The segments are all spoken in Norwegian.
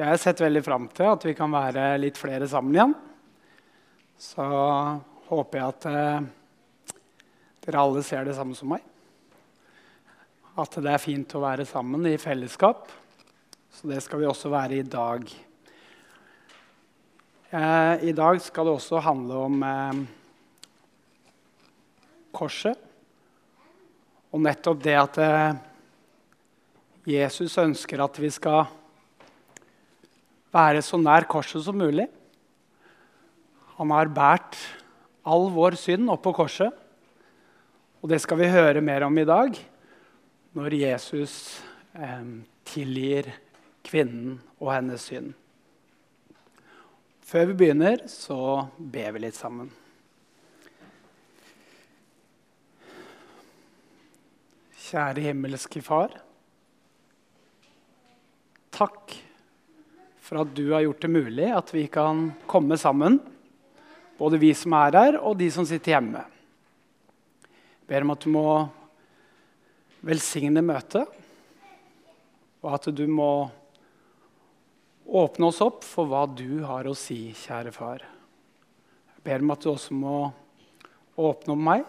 Jeg har sett veldig fram til at vi kan være litt flere sammen igjen. Så håper jeg at eh, dere alle ser det samme som meg. At det er fint å være sammen i fellesskap. Så det skal vi også være i dag. Eh, I dag skal det også handle om eh, korset. Og nettopp det at Jesus ønsker at vi skal være så nær korset som mulig. Han har båret all vår synd opp på korset. Og det skal vi høre mer om i dag, når Jesus eh, tilgir kvinnen og hennes synd. Før vi begynner, så ber vi litt sammen. Kjære himmelske Far. Takk for at du har gjort det mulig at vi kan komme sammen. Både vi som er her, og de som sitter hjemme. Jeg ber om at du må velsigne møtet, og at du må åpne oss opp for hva du har å si, kjære far. Jeg ber om at du også må åpne om meg,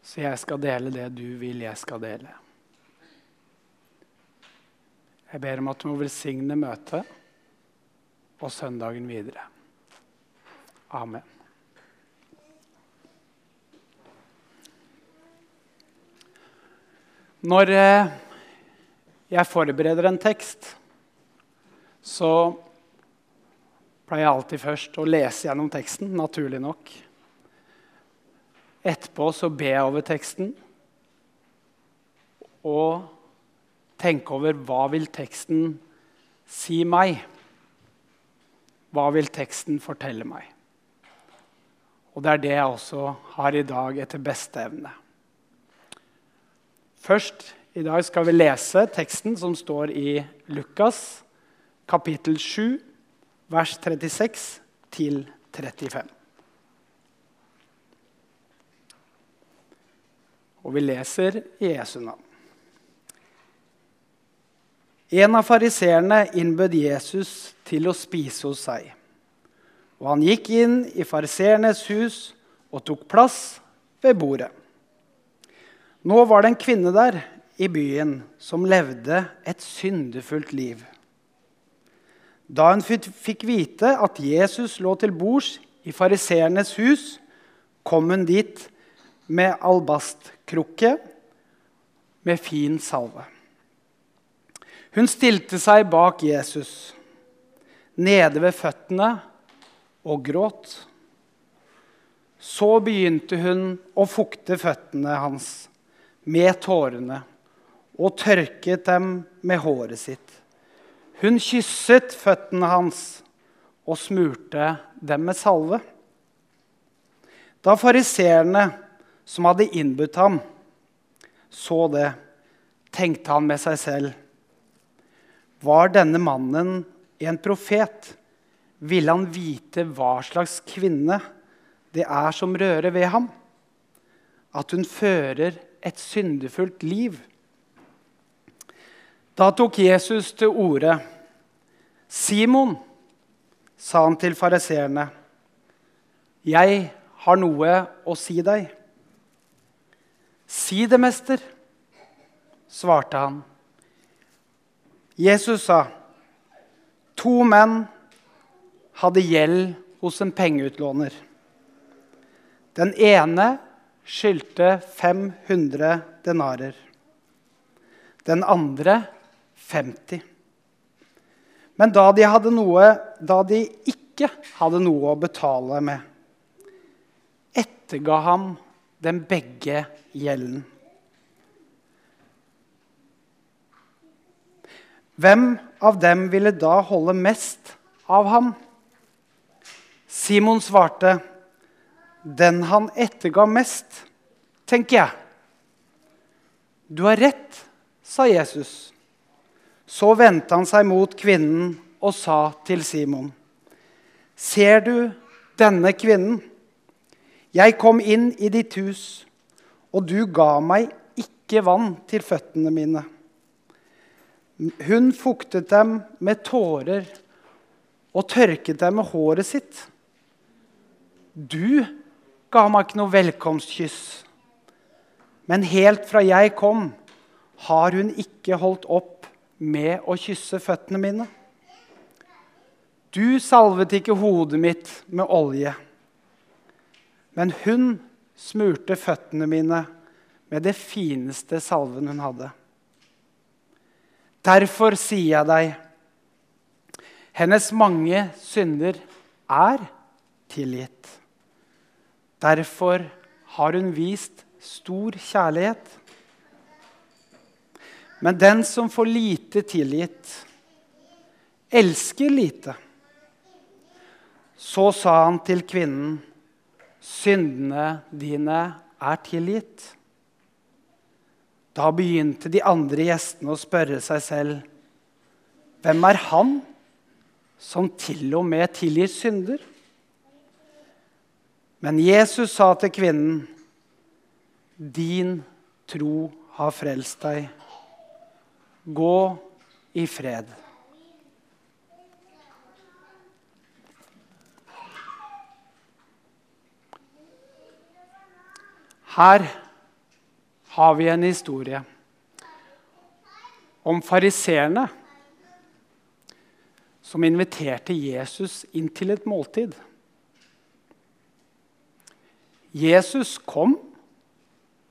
så jeg skal dele det du vil jeg skal dele. Jeg ber om at du må velsigne møtet og søndagen videre. Amen. Når eh, jeg forbereder en tekst, så pleier jeg alltid først å lese gjennom teksten, naturlig nok. Etterpå så ber jeg over teksten og tenker over hva vil teksten si meg. Hva vil teksten fortelle meg? Og det er det jeg også har i dag etter beste evne. Først i dag skal vi lese teksten som står i Lukas kapittel 7, vers 36 til 35. Og vi leser i Jesu navn. En av fariseerne innbød Jesus til å spise hos seg. Og han gikk inn i fariseernes hus og tok plass ved bordet. Nå var det en kvinne der i byen som levde et syndefullt liv. Da hun fikk vite at Jesus lå til bords i fariseernes hus, kom hun dit med albastkrukke med fin salve. Hun stilte seg bak Jesus, nede ved føttene, og gråt. Så begynte hun å fukte føttene hans med tårene og tørket dem med håret sitt. Hun kysset føttene hans og smurte dem med salve. Da fariseerne som hadde innbudt ham, så det, tenkte han med seg selv var denne mannen en profet, ville han vite hva slags kvinne det er som rører ved ham. At hun fører et syndefullt liv. Da tok Jesus til orde. 'Simon', sa han til fariseerne, 'jeg har noe å si deg.' 'Si det, mester', svarte han. Jesus sa to menn hadde gjeld hos en pengeutlåner. Den ene skyldte 500 denarer. Den andre 50. Men da de, noe, da de ikke hadde noe å betale med, etterga ham den begge gjelden. Hvem av dem ville da holde mest av ham? Simon svarte, 'Den han etterga mest', tenker jeg. Du har rett, sa Jesus. Så vendte han seg mot kvinnen og sa til Simon, 'Ser du denne kvinnen?' Jeg kom inn i ditt hus, og du ga meg ikke vann til føttene mine. Hun fuktet dem med tårer og tørket dem med håret sitt. Du ga meg ikke noe velkomstkyss, men helt fra jeg kom, har hun ikke holdt opp med å kysse føttene mine. Du salvet ikke hodet mitt med olje, men hun smurte føttene mine med det fineste salven hun hadde. Derfor sier jeg deg, hennes mange synder er tilgitt. Derfor har hun vist stor kjærlighet. Men den som får lite tilgitt, elsker lite. Så sa han til kvinnen, syndene dine er tilgitt. Da begynte de andre gjestene å spørre seg selv hvem er han som til og med tilgir synder? Men Jesus sa til kvinnen, 'Din tro har frelst deg. Gå i fred.' Her har vi en historie om fariseerne som inviterte Jesus inn til et måltid. Jesus kom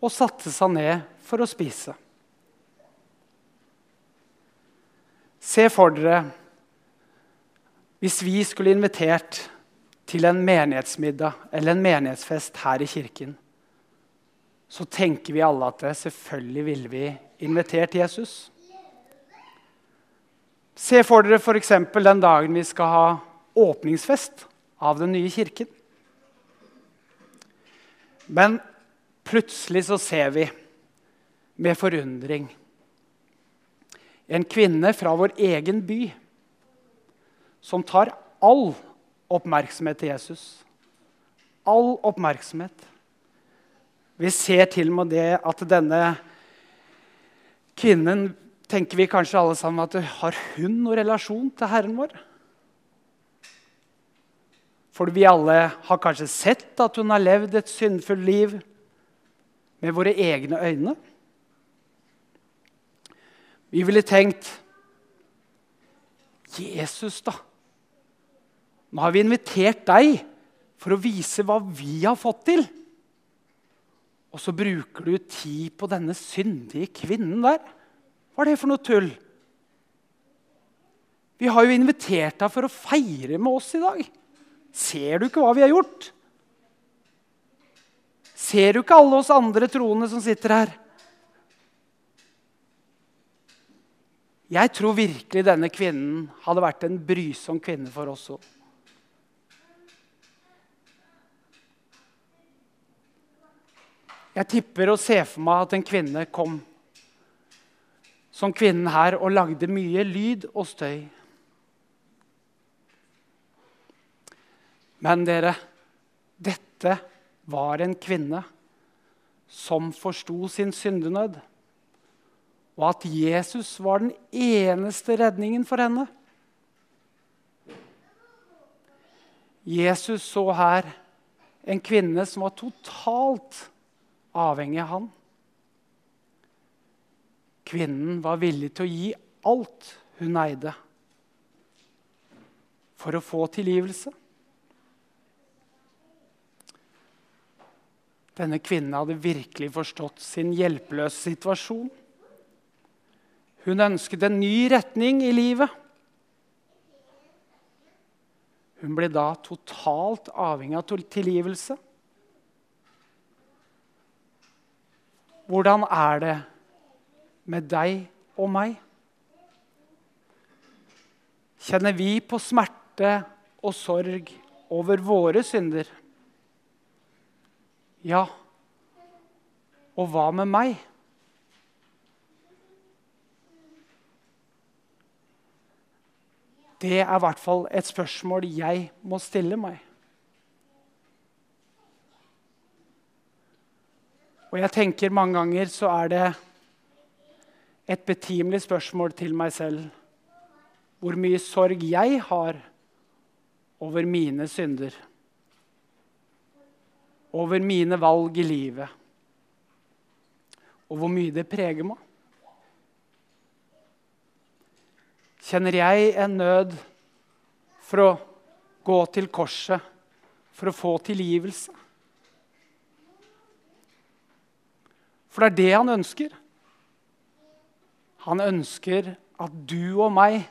og satte seg ned for å spise. Se for dere hvis vi skulle invitert til en menighetsmiddag eller en menighetsfest her i kirken så tenker vi alle at selvfølgelig ville vi invitert Jesus. Se for dere f.eks. den dagen vi skal ha åpningsfest av den nye kirken. Men plutselig så ser vi med forundring en kvinne fra vår egen by som tar all oppmerksomhet til Jesus. All oppmerksomhet. Vi ser til og med det at denne kvinnen tenker vi kanskje alle sammen at har hun noen relasjon til Herren vår? For vi alle har kanskje sett at hun har levd et syndfullt liv med våre egne øyne. Vi ville tenkt Jesus, da. Nå har vi invitert deg for å vise hva vi har fått til. Og så bruker du tid på denne syndige kvinnen der. Hva er det for noe tull? Vi har jo invitert deg for å feire med oss i dag. Ser du ikke hva vi har gjort? Ser du ikke alle oss andre troende som sitter her? Jeg tror virkelig denne kvinnen hadde vært en brysom kvinne for oss òg. Jeg tipper og ser for meg at en kvinne kom som kvinnen her og lagde mye lyd og støy. Men dere, dette var en kvinne som forsto sin syndenød, og at Jesus var den eneste redningen for henne. Jesus så her en kvinne som var totalt avhengig av han. Kvinnen var villig til å gi alt hun eide, for å få tilgivelse. Denne kvinnen hadde virkelig forstått sin hjelpeløse situasjon. Hun ønsket en ny retning i livet. Hun ble da totalt avhengig av tilgivelse. Hvordan er det med deg og meg? Kjenner vi på smerte og sorg over våre synder? Ja. Og hva med meg? Det er i hvert fall et spørsmål jeg må stille meg. Og jeg tenker mange ganger så er det et betimelig spørsmål til meg selv hvor mye sorg jeg har over mine synder. Over mine valg i livet. Og hvor mye det preger meg. Kjenner jeg en nød for å gå til korset for å få tilgivelse? For det er det han ønsker. Han ønsker at du og meg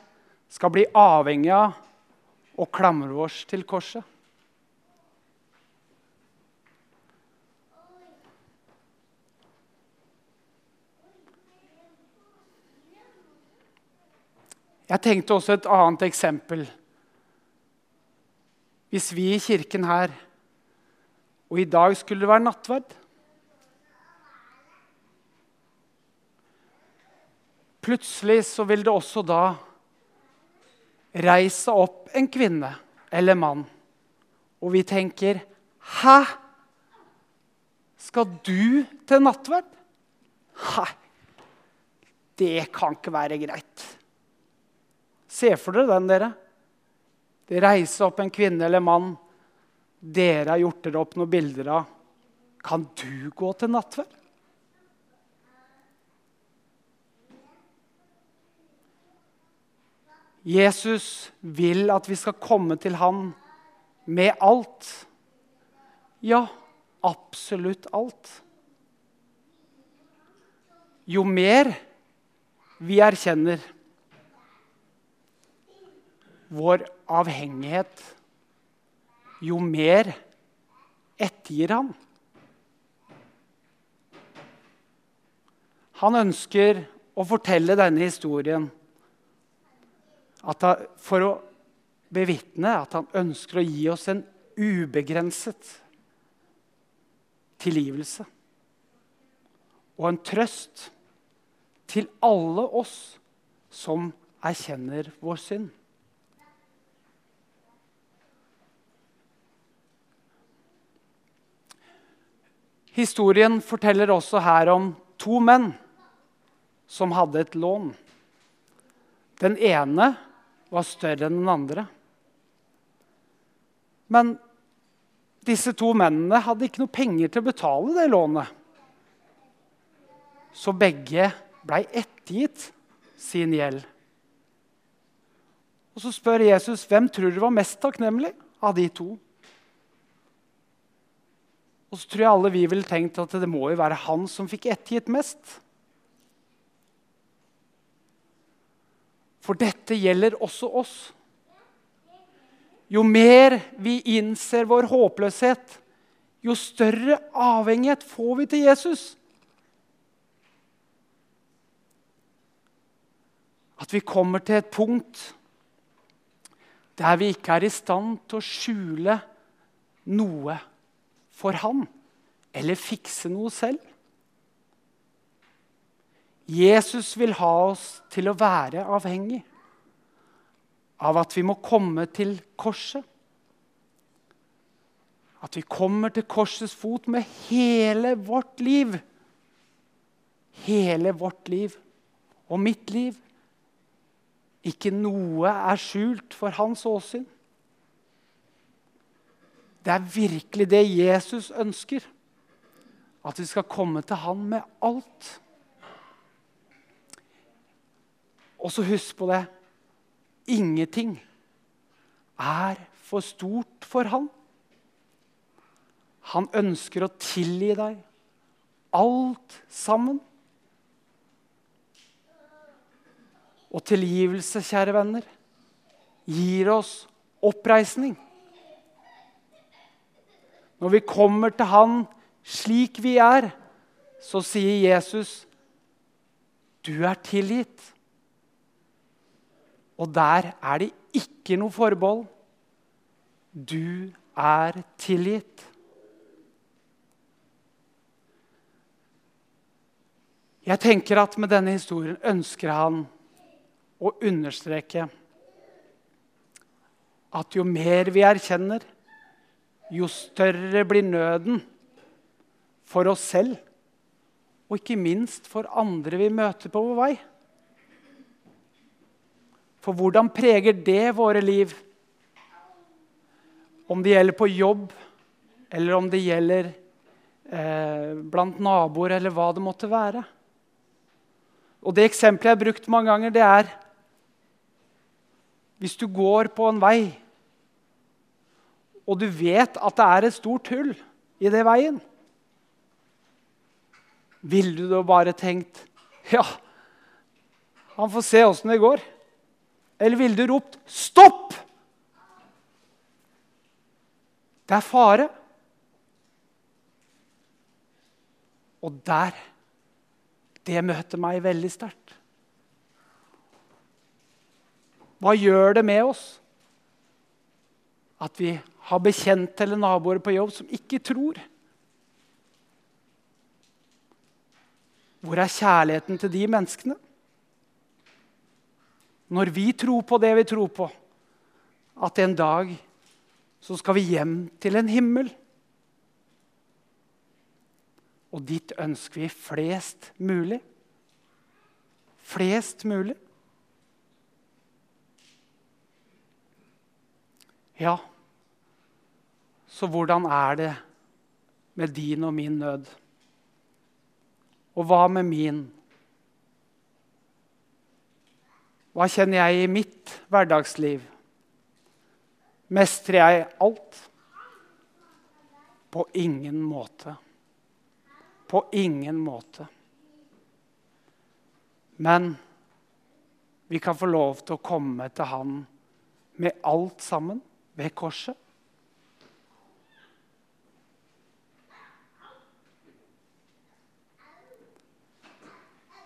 skal bli avhengig av å klamre oss til korset. Jeg tenkte også et annet eksempel. Hvis vi i kirken her, og i dag skulle det være nattverd Plutselig så vil det også da reise opp en kvinne eller mann, og vi tenker Hæ? Skal du til nattverd? Nei, det kan ikke være greit. Se for dere den, dere. Det reiser opp en kvinne eller mann dere har gjort dere opp noen bilder av. Kan du gå til nattverd? Jesus vil at vi skal komme til han med alt. Ja, absolutt alt. Jo mer vi erkjenner vår avhengighet, jo mer ettergir han. Han ønsker å fortelle denne historien han, for å bevitne at han ønsker å gi oss en ubegrenset tilgivelse og en trøst til alle oss som erkjenner vår synd. Historien forteller også her om to menn som hadde et lån. Den ene var større enn den andre. Men disse to mennene hadde ikke noe penger til å betale det lånet. Så begge blei ettergitt sin gjeld. Og Så spør Jesus hvem tror du var mest takknemlig av de to. Og så tror jeg alle vi ville tenkt at det må jo være han som fikk ettergitt mest. For dette gjelder også oss. Jo mer vi innser vår håpløshet, jo større avhengighet får vi til Jesus. At vi kommer til et punkt der vi ikke er i stand til å skjule noe for han eller fikse noe selv. Jesus vil ha oss til å være avhengig av at vi må komme til korset. At vi kommer til korsets fot med hele vårt liv. Hele vårt liv og mitt liv. Ikke noe er skjult for hans åsyn. Det er virkelig det Jesus ønsker. At vi skal komme til han med alt. Og så husk på det ingenting er for stort for han. Han ønsker å tilgi deg alt sammen. Og tilgivelse, kjære venner, gir oss oppreisning. Når vi kommer til Han slik vi er, så sier Jesus, 'Du er tilgitt'. Og der er det ikke noe forbehold. Du er tilgitt. Jeg tenker at med denne historien ønsker han å understreke at jo mer vi erkjenner, jo større blir nøden for oss selv og ikke minst for andre vi møter på vår vei. For hvordan preger det våre liv? Om det gjelder på jobb, eller om det gjelder eh, blant naboer, eller hva det måtte være. Og Det eksempelet jeg har brukt mange ganger, det er hvis du går på en vei, og du vet at det er et stort hull i det veien Ville du da bare tenkt ja, han får se åssen det går? Eller ville du ropt 'stopp'? Det er fare. Og der Det møter meg veldig sterkt. Hva gjør det med oss at vi har bekjente eller naboer på jobb som ikke tror? Hvor er kjærligheten til de menneskene? Når vi tror på det vi tror på, at en dag så skal vi hjem til en himmel. Og dit ønsker vi flest mulig. Flest mulig. Ja, så hvordan er det med din og min nød? Og hva med min? Hva kjenner jeg i mitt hverdagsliv? Mestrer jeg alt? På ingen måte. På ingen måte. Men vi kan få lov til å komme til Han med alt sammen ved korset.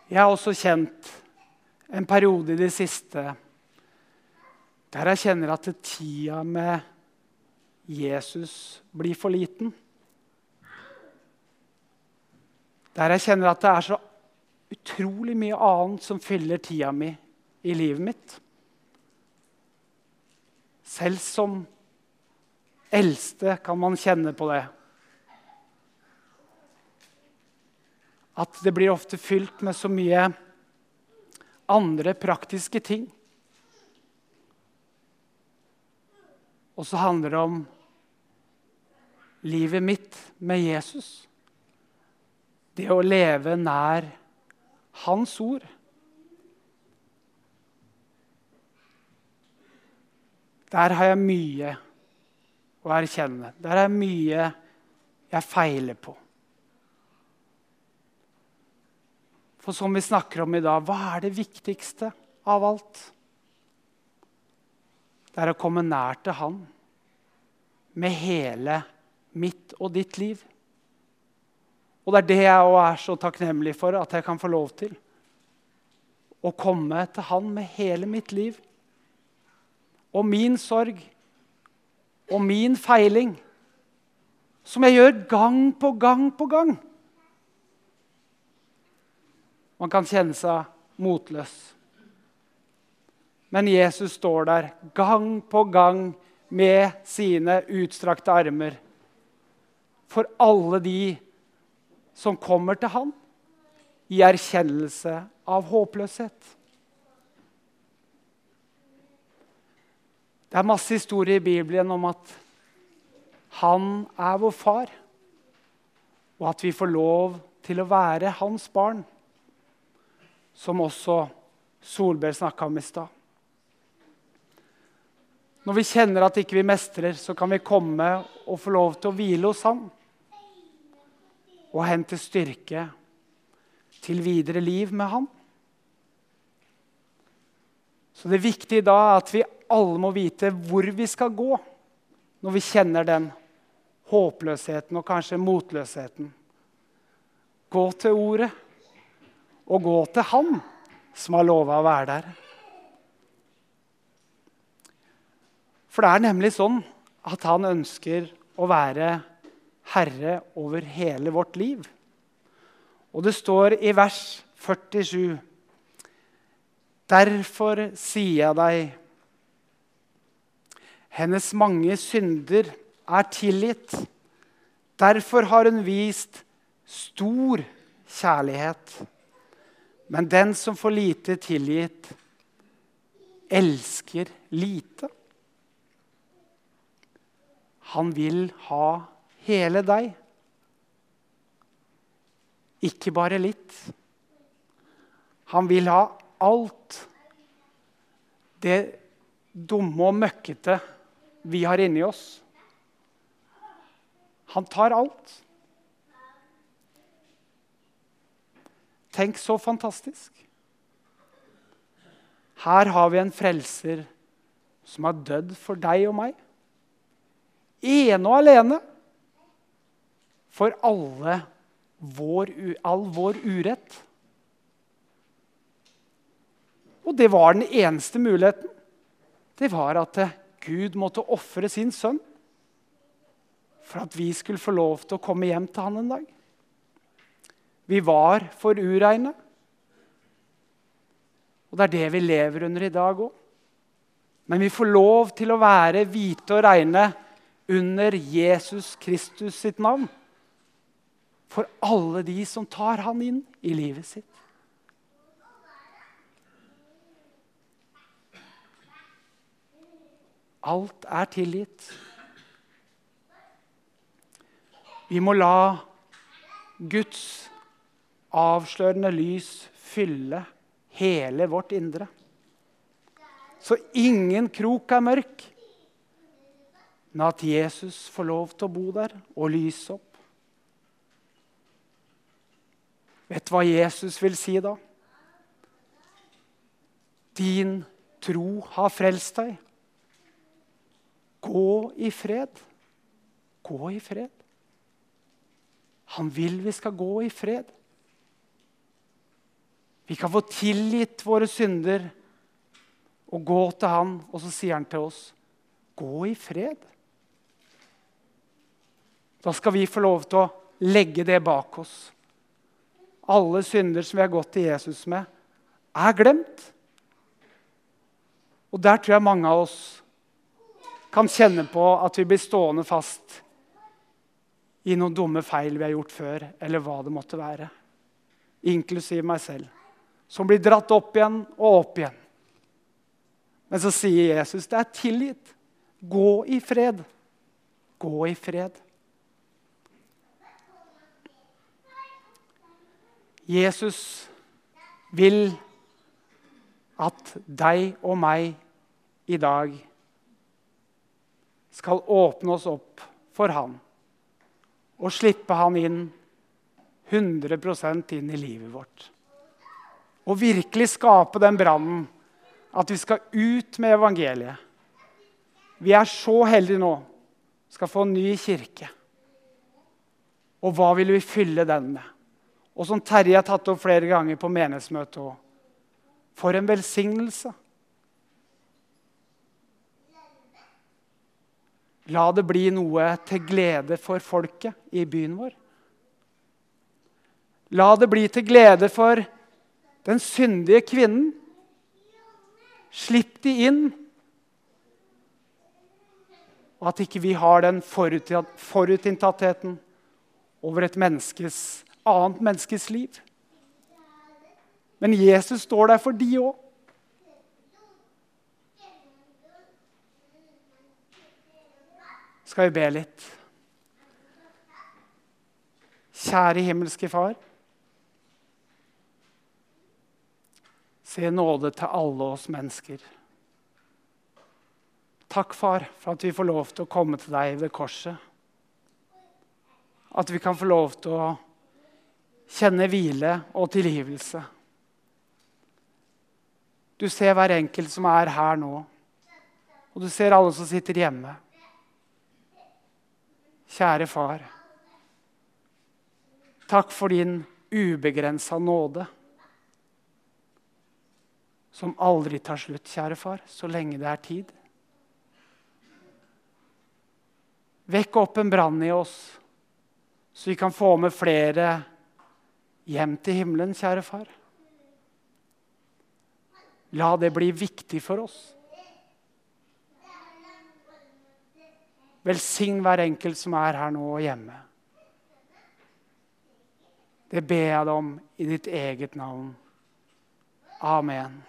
Jeg har også kjent en periode i det siste der jeg kjenner at tida med Jesus blir for liten. Der jeg kjenner at det er så utrolig mye annet som fyller tida mi i livet mitt. Selv som eldste kan man kjenne på det. At det blir ofte fylt med så mye andre praktiske ting. Og så handler det om livet mitt med Jesus. Det å leve nær Hans ord. Der har jeg mye å erkjenne. Der er mye jeg feiler på. For som vi snakker om i dag, hva er det viktigste av alt? Det er å komme nær til Han med hele mitt og ditt liv. Og det er det jeg er så takknemlig for at jeg kan få lov til. Å komme til Han med hele mitt liv. Og min sorg og min feiling. Som jeg gjør gang på gang på gang. Man kan kjenne seg motløs. Men Jesus står der gang på gang med sine utstrakte armer for alle de som kommer til han i erkjennelse av håpløshet. Det er masse historier i Bibelen om at han er vår far, og at vi får lov til å være hans barn som også Solberg snakka om i stad. Når vi kjenner at ikke vi mestrer, så kan vi komme og få lov til å hvile hos Han. Og hente styrke til videre liv med Han. Så det viktige da er at vi alle må vite hvor vi skal gå når vi kjenner den håpløsheten og kanskje motløsheten. Gå til Ordet og gå til Han som har lova å være der. For det er nemlig sånn at han ønsker å være herre over hele vårt liv. Og det står i vers 47.: Derfor sier jeg deg, hennes mange synder er tilgitt. Derfor har hun vist stor kjærlighet. Men den som får lite tilgitt, elsker lite. Han vil ha hele deg. Ikke bare litt. Han vil ha alt det dumme og møkkete vi har inni oss. Han tar alt. Tenk så fantastisk. Her har vi en frelser som har dødd for deg og meg. Ene og alene for alle vår, all vår urett. Og det var den eneste muligheten. Det var at Gud måtte ofre sin sønn for at vi skulle få lov til å komme hjem til han en dag. Vi var for ureine. Og det er det vi lever under i dag òg. Men vi får lov til å være hvite og reine under Jesus Kristus sitt navn. For alle de som tar han inn i livet sitt. Alt er tilgitt. Vi må la Guds avslørende lys fylle hele vårt indre. Så ingen krok er mørk, men at Jesus får lov til å bo der og lyse opp. Vet du hva Jesus vil si da? Din tro har frelst deg. Gå i fred. Gå i fred. Han vil vi skal gå i fred. Vi kan få tilgitt våre synder og gå til han, og så sier han til oss, 'Gå i fred'. Da skal vi få lov til å legge det bak oss. Alle synder som vi har gått til Jesus med, er glemt. Og der tror jeg mange av oss kan kjenne på at vi blir stående fast i noen dumme feil vi har gjort før, eller hva det måtte være. Inklusiv meg selv. Som blir dratt opp igjen og opp igjen. Men så sier Jesus det er tilgitt. Gå i fred. Gå i fred. Jesus vil at deg og meg i dag skal åpne oss opp for Han og slippe Han inn 100% inn i livet vårt. Og virkelig skape den brannen at vi skal ut med evangeliet. Vi er så heldige nå. Skal få en ny kirke. Og hva vil vi fylle den med? Og som Terje har tatt opp flere ganger på menighetsmøtet òg For en velsignelse. La det bli noe til glede for folket i byen vår. La det bli til glede for den syndige kvinnen. Slipp de inn. Og at ikke vi har den forutinntattheten over et menneskes, annet menneskes liv. Men Jesus står der for de òg. skal vi be litt. Kjære himmelske Far. Se nåde til alle oss mennesker. Takk, far, for at vi får lov til å komme til deg ved korset. At vi kan få lov til å kjenne hvile og tilgivelse. Du ser hver enkelt som er her nå, og du ser alle som sitter hjemme. Kjære far. Takk for din ubegrensa nåde. Som aldri tar slutt, kjære far, så lenge det er tid. Vekk opp en brann i oss, så vi kan få med flere hjem til himmelen, kjære far. La det bli viktig for oss. Velsign hver enkelt som er her nå og hjemme. Det ber jeg deg om i ditt eget navn. Amen.